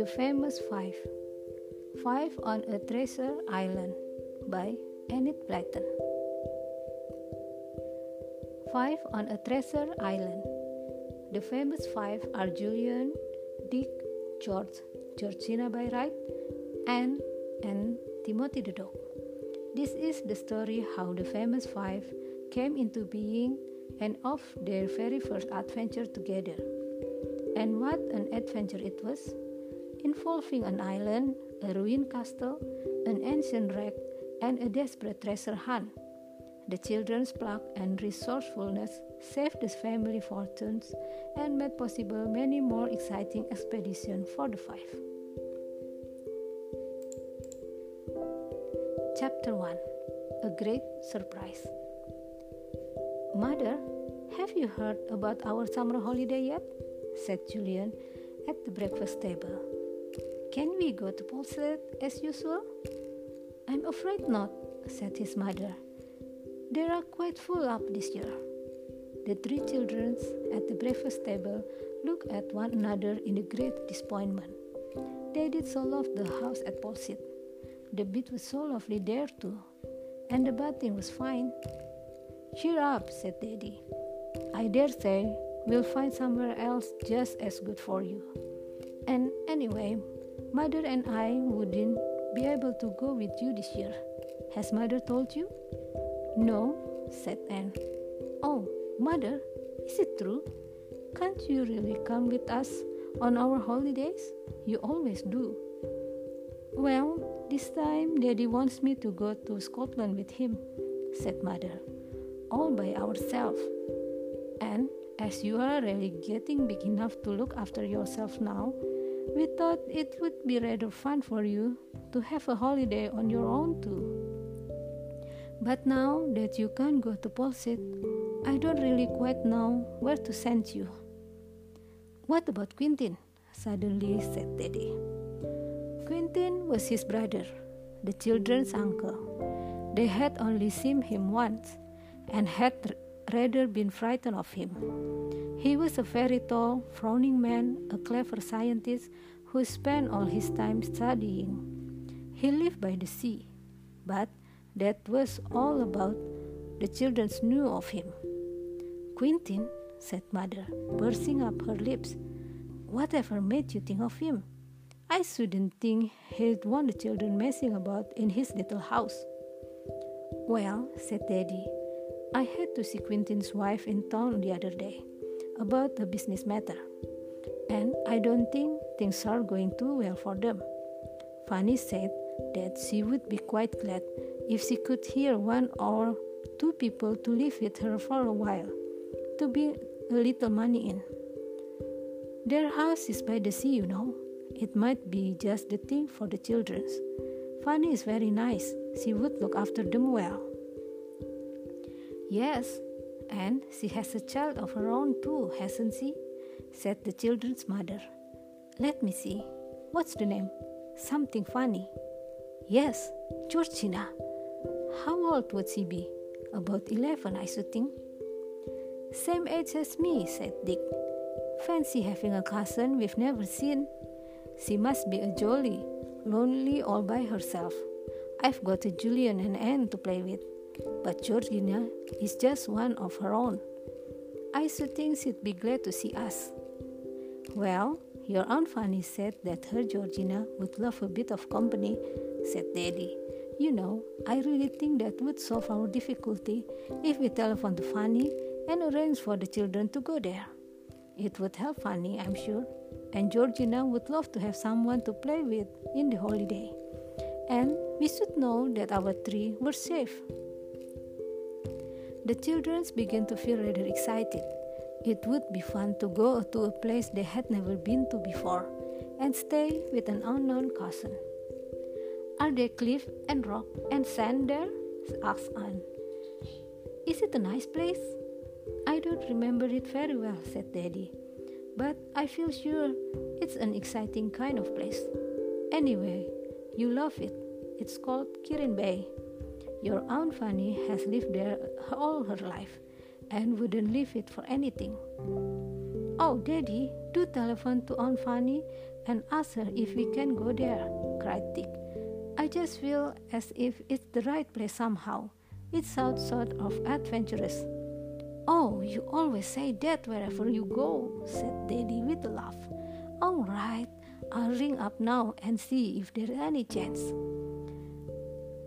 The Famous Five Five on a Treasure Island by Enid Blyton. Five on a Treasure Island. The famous five are Julian, Dick, George, Georgina by Wright, Anne, and Timothy the dog. This is the story how the famous five came into being and of their very first adventure together. And what an adventure it was! Involving an island, a ruined castle, an ancient wreck, and a desperate treasure hunt. The children's pluck and resourcefulness saved the family fortunes and made possible many more exciting expeditions for the five. Chapter 1 A Great Surprise Mother, have you heard about our summer holiday yet? said Julian at the breakfast table. Can we go to Portslade as usual? I'm afraid not, said his mother. They are quite full up this year. The three children at the breakfast table looked at one another in a great disappointment. They did so love the house at Portslade. The beach was so lovely there too, and the bathing was fine. Cheer up, said Daddy. I dare say we'll find somewhere else just as good for you. And anyway, Mother and I wouldn't be able to go with you this year. Has Mother told you? No, said Anne. Oh, Mother, is it true? Can't you really come with us on our holidays? You always do. Well, this time Daddy wants me to go to Scotland with him, said Mother, all by ourselves. And as you are really getting big enough to look after yourself now, we thought it would be rather fun for you to have a holiday on your own too. But now that you can't go to Portslade, I don't really quite know where to send you. What about Quentin? suddenly said Daddy. Quentin was his brother, the children's uncle. They had only seen him once and had rather been frightened of him. He was a very tall, frowning man, a clever scientist who spent all his time studying. He lived by the sea, but that was all about the children knew of him. Quentin, said Mother, pursing up her lips, whatever made you think of him? I shouldn't think he'd want the children messing about in his little house. Well, said Daddy, I had to see Quentin's wife in town the other day about the business matter, and I don't think things are going too well for them. Fanny said that she would be quite glad if she could hear one or two people to live with her for a while, to be a little money in. Their house is by the sea, you know. It might be just the thing for the children. Fanny is very nice. She would look after them well. Yes, and she has a child of her own too, hasn't she? said the children's mother. Let me see. What's the name? Something funny. Yes, Georgina. How old would she be? About eleven, I should think. Same age as me, said Dick. Fancy having a cousin we've never seen. She must be a jolly, lonely all by herself. I've got a Julian and Anne to play with but Georgina is just one of her own. I should think she'd be glad to see us. Well, your Aunt Fanny said that her Georgina would love a bit of company, said Daddy. You know, I really think that would solve our difficulty if we telephone to Fanny and arrange for the children to go there. It would help Fanny, I'm sure, and Georgina would love to have someone to play with in the holiday. And we should know that our three were safe. The children began to feel rather excited. It would be fun to go to a place they had never been to before and stay with an unknown cousin. Are there cliff and rock and sand there? asked Anne. Is it a nice place? I don't remember it very well, said Daddy, but I feel sure it's an exciting kind of place. Anyway, you love it. It's called Kirrin Bay. Your Aunt Fanny has lived there all her life and wouldn't leave it for anything. Oh, Daddy, do telephone to Aunt Fanny and ask her if we can go there, cried Dick. I just feel as if it's the right place somehow. It sounds sort of adventurous. Oh, you always say that wherever you go, said Daddy with a laugh. All right, I'll ring up now and see if there's any chance.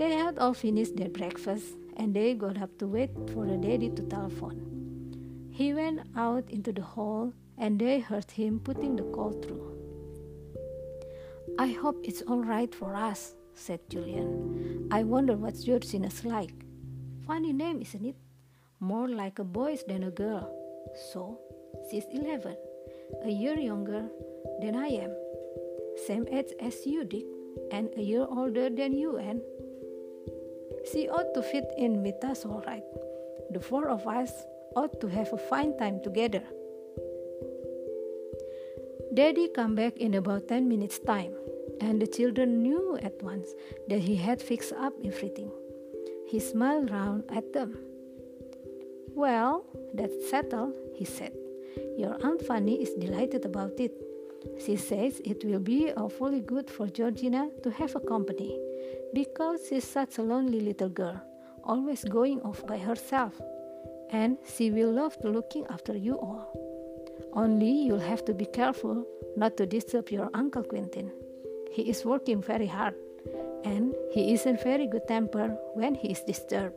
They had all finished their breakfast and they got up to wait for the daddy to telephone. He went out into the hall and they heard him putting the call through. I hope it's all right for us, said Julian. I wonder what Georgina's like. Funny name, isn't it? More like a boy's than a girl. So, she's 11, a year younger than I am. Same age as you, Dick, and a year older than you, Anne. She ought to fit in with us all right. The four of us ought to have a fine time together. Daddy came back in about 10 minutes' time, and the children knew at once that he had fixed up everything. He smiled round at them. Well, that's settled, he said. Your Aunt Fanny is delighted about it. She says it will be awfully good for Georgina to have a company because she's such a lonely little girl, always going off by herself, and she will love to looking after you all. Only you'll have to be careful not to disturb your Uncle Quentin. He is working very hard, and he isn't very good tempered when he is disturbed.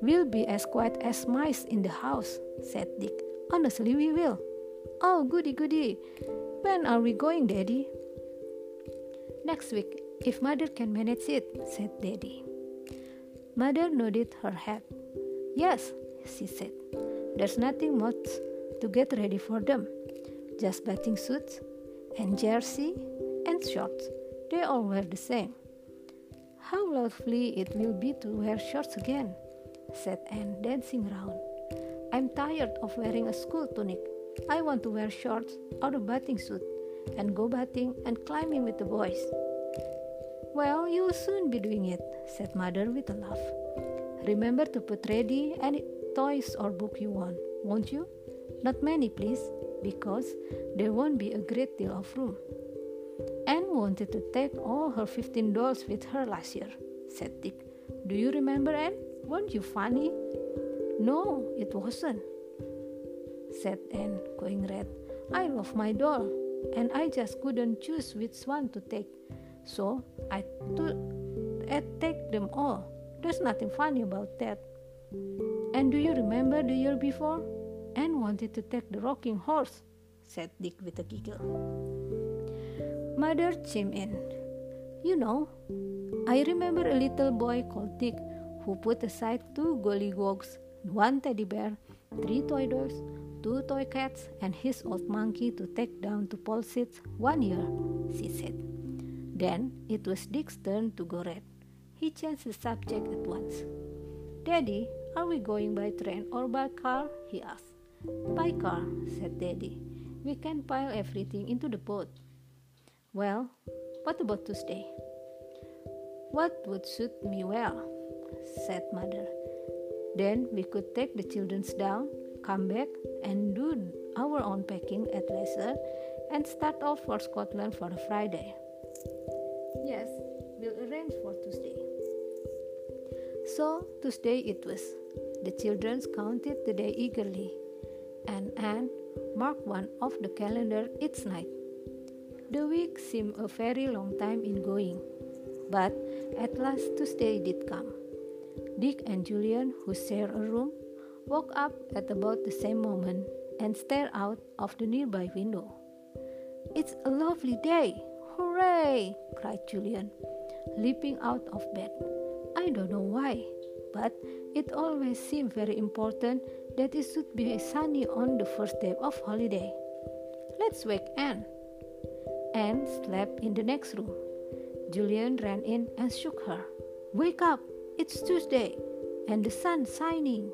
We'll be as quiet as mice in the house, said Dick. Honestly, we will. Oh, goody goody. When are we going, Daddy? Next week, if mother can manage it, said Daddy. Mother nodded her head. Yes, she said. There's nothing much to get ready for them. Just bathing suits and jersey and shorts. They all wear the same. How lovely it will be to wear shorts again, said Anne, dancing round. I'm tired of wearing a school tunic. I want to wear shorts or a bathing suit and go bathing and climbing with the boys. Well, you'll soon be doing it, said Mother with a laugh. Remember to put ready any toys or book you want, won't you? Not many, please, because there won't be a great deal of room. Anne wanted to take all her 15 dolls with her last year, said Dick. Do you remember, Anne? Weren't you funny? No, it wasn't, said Anne, going red. I love my doll, and I just couldn't choose which one to take. So I, took, I take them all. There's nothing funny about that. And do you remember the year before? Anne wanted to take the rocking horse, said Dick with a giggle. Mother chimed in. You know, I remember a little boy called Dick who put aside two gollywogs, one teddy bear, three toy dogs, two toy cats, and his old monkey to take down to Polseath one year, she said. Then it was Dick's turn to go red. He changed the subject at once. Daddy, are we going by train or by car? he asked. By car, said Daddy. We can pile everything into the boat. Well, what about Tuesday? What would suit me well, said Mother. Then we could take the children down, come back, and do our own packing at leisure, and start off for Scotland for a Friday. Yes, we'll arrange for Tuesday. So, Tuesday it was. The children counted the day eagerly, and Anne marked one off the calendar each night. The week seemed a very long time in going, but at last Tuesday did come. Dick and Julian, who shared a room, woke up at about the same moment and stared out of the nearby window. It's a lovely day, Hooray! cried Julian, leaping out of bed. I don't know why, but it always seemed very important that it should be sunny on the first day of holiday. Let's wake Anne. Anne slept in the next room. Julian ran in and shook her. Wake up! It's Tuesday, and the sun's shining.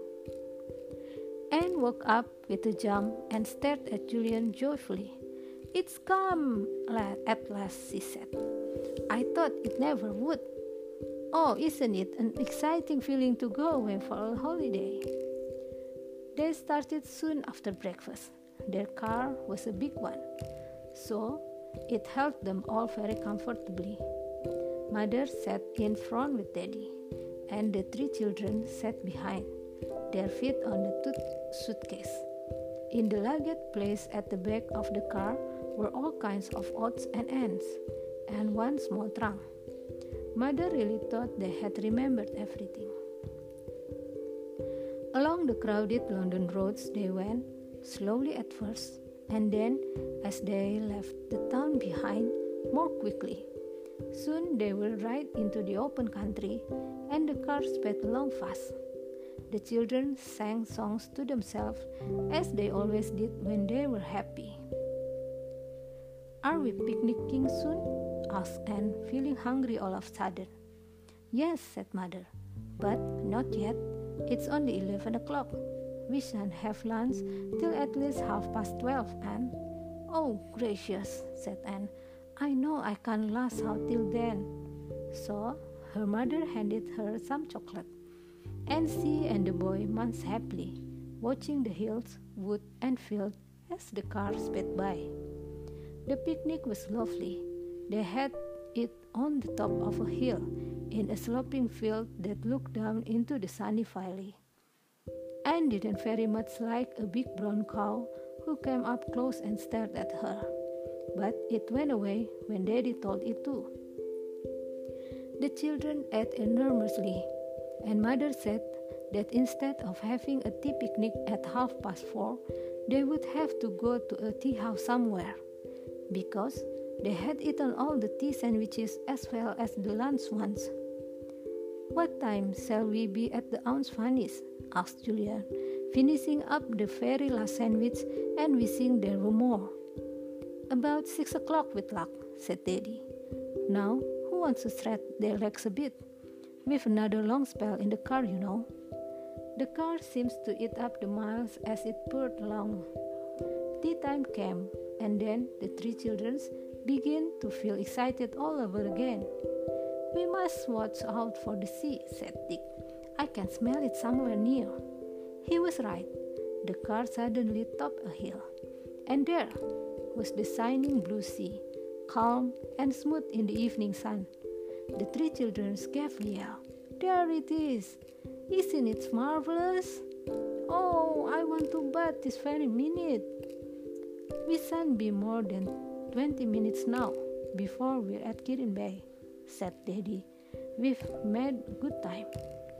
Anne woke up with a jump and stared at Julian joyfully. It's come at last, she said. I thought it never would. Oh, isn't it an exciting feeling to go away for a holiday? They started soon after breakfast. Their car was a big one, so It held them all very comfortably. Mother sat in front with Daddy, and the three children sat behind, their feet on the suitcase. In the luggage place at the back of the car were all kinds of odds and ends, and one small trunk. Mother really thought they had remembered everything. Along the crowded London roads they went, slowly at first, and then, as they left the town behind, more quickly. Soon they were right into the open country, and the car sped along fast. The children sang songs to themselves as they always did when they were happy. Are we picnicking soon? asked Anne, feeling hungry all of a sudden. Yes, said Mother, but not yet. It's only eleven o'clock. We shan't have lunch till at least half past twelve, Anne. Oh, gracious, said Anne. I know I can't last out till then. So her mother handed her some chocolate. And she and the boy munched happily, watching the hills, wood, and field as the car sped by. The picnic was lovely. They had it on the top of a hill in a sloping field that looked down into the sunny valley. Anne didn't very much like a big brown cow who came up close and stared at her, but it went away when Daddy told it to. The children ate enormously, and Mother said that instead of having a tea picnic at half past four, they would have to go to a tea house somewhere because they had eaten all the tea sandwiches as well as the lunch ones. What time shall we be at the Aunt Fanny's? asked Julian, finishing up the very last sandwich and wishing there were more. About six o'clock with luck, said Daddy. Now, who wants to stretch their legs a bit? We've another long spell in the car, you know. The car seems to eat up the miles as it purred along. Tea time came, and then the three children began to feel excited all over again. We must watch out for the sea, said Dick. I can smell it somewhere near. He was right. The car suddenly topped a hill, and there was the shining blue sea, calm and smooth in the evening sun. The three children gave a yell. There it is! Isn't it marvelous? Oh, I want to bathe this very minute. We shan't be more than twenty minutes now before we're at Kirrin Bay said Daddy. We've made good time.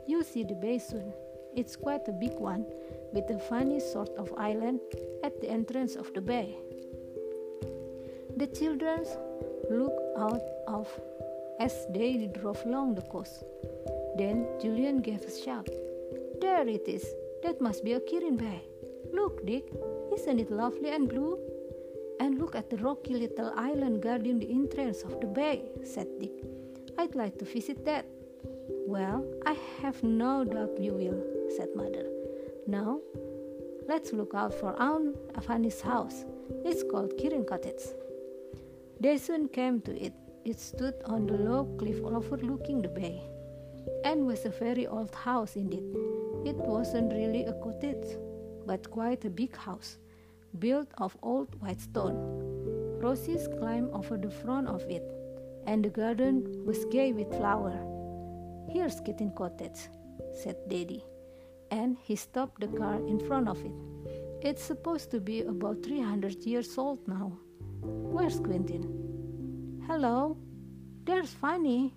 You'll see the bay soon. It's quite a big one, with a funny sort of island at the entrance of the bay. The children looked out of as they drove along the coast. Then Julian gave a shout. There it is! That must be a Kirrin Bay. Look, Dick, isn't it lovely and blue? And look at the rocky little island guarding the entrance of the bay, said Dick. I'd like to visit that. Well, I have no doubt you will, said Mother. Now, let's look out for Aunt Fanny's house. It's called Kirrin Cottage. They soon came to it. It stood on the low cliff overlooking the bay, and was a very old house indeed. It wasn't really a cottage, but quite a big house, built of old white stone. Roses climbed over the front of it, and the garden was gay with flower. Here's Kirrin Cottage, said Daddy, and he stopped the car in front of it. It's supposed to be about 300 years old now. Where's Quentin? Hello, there's Fanny.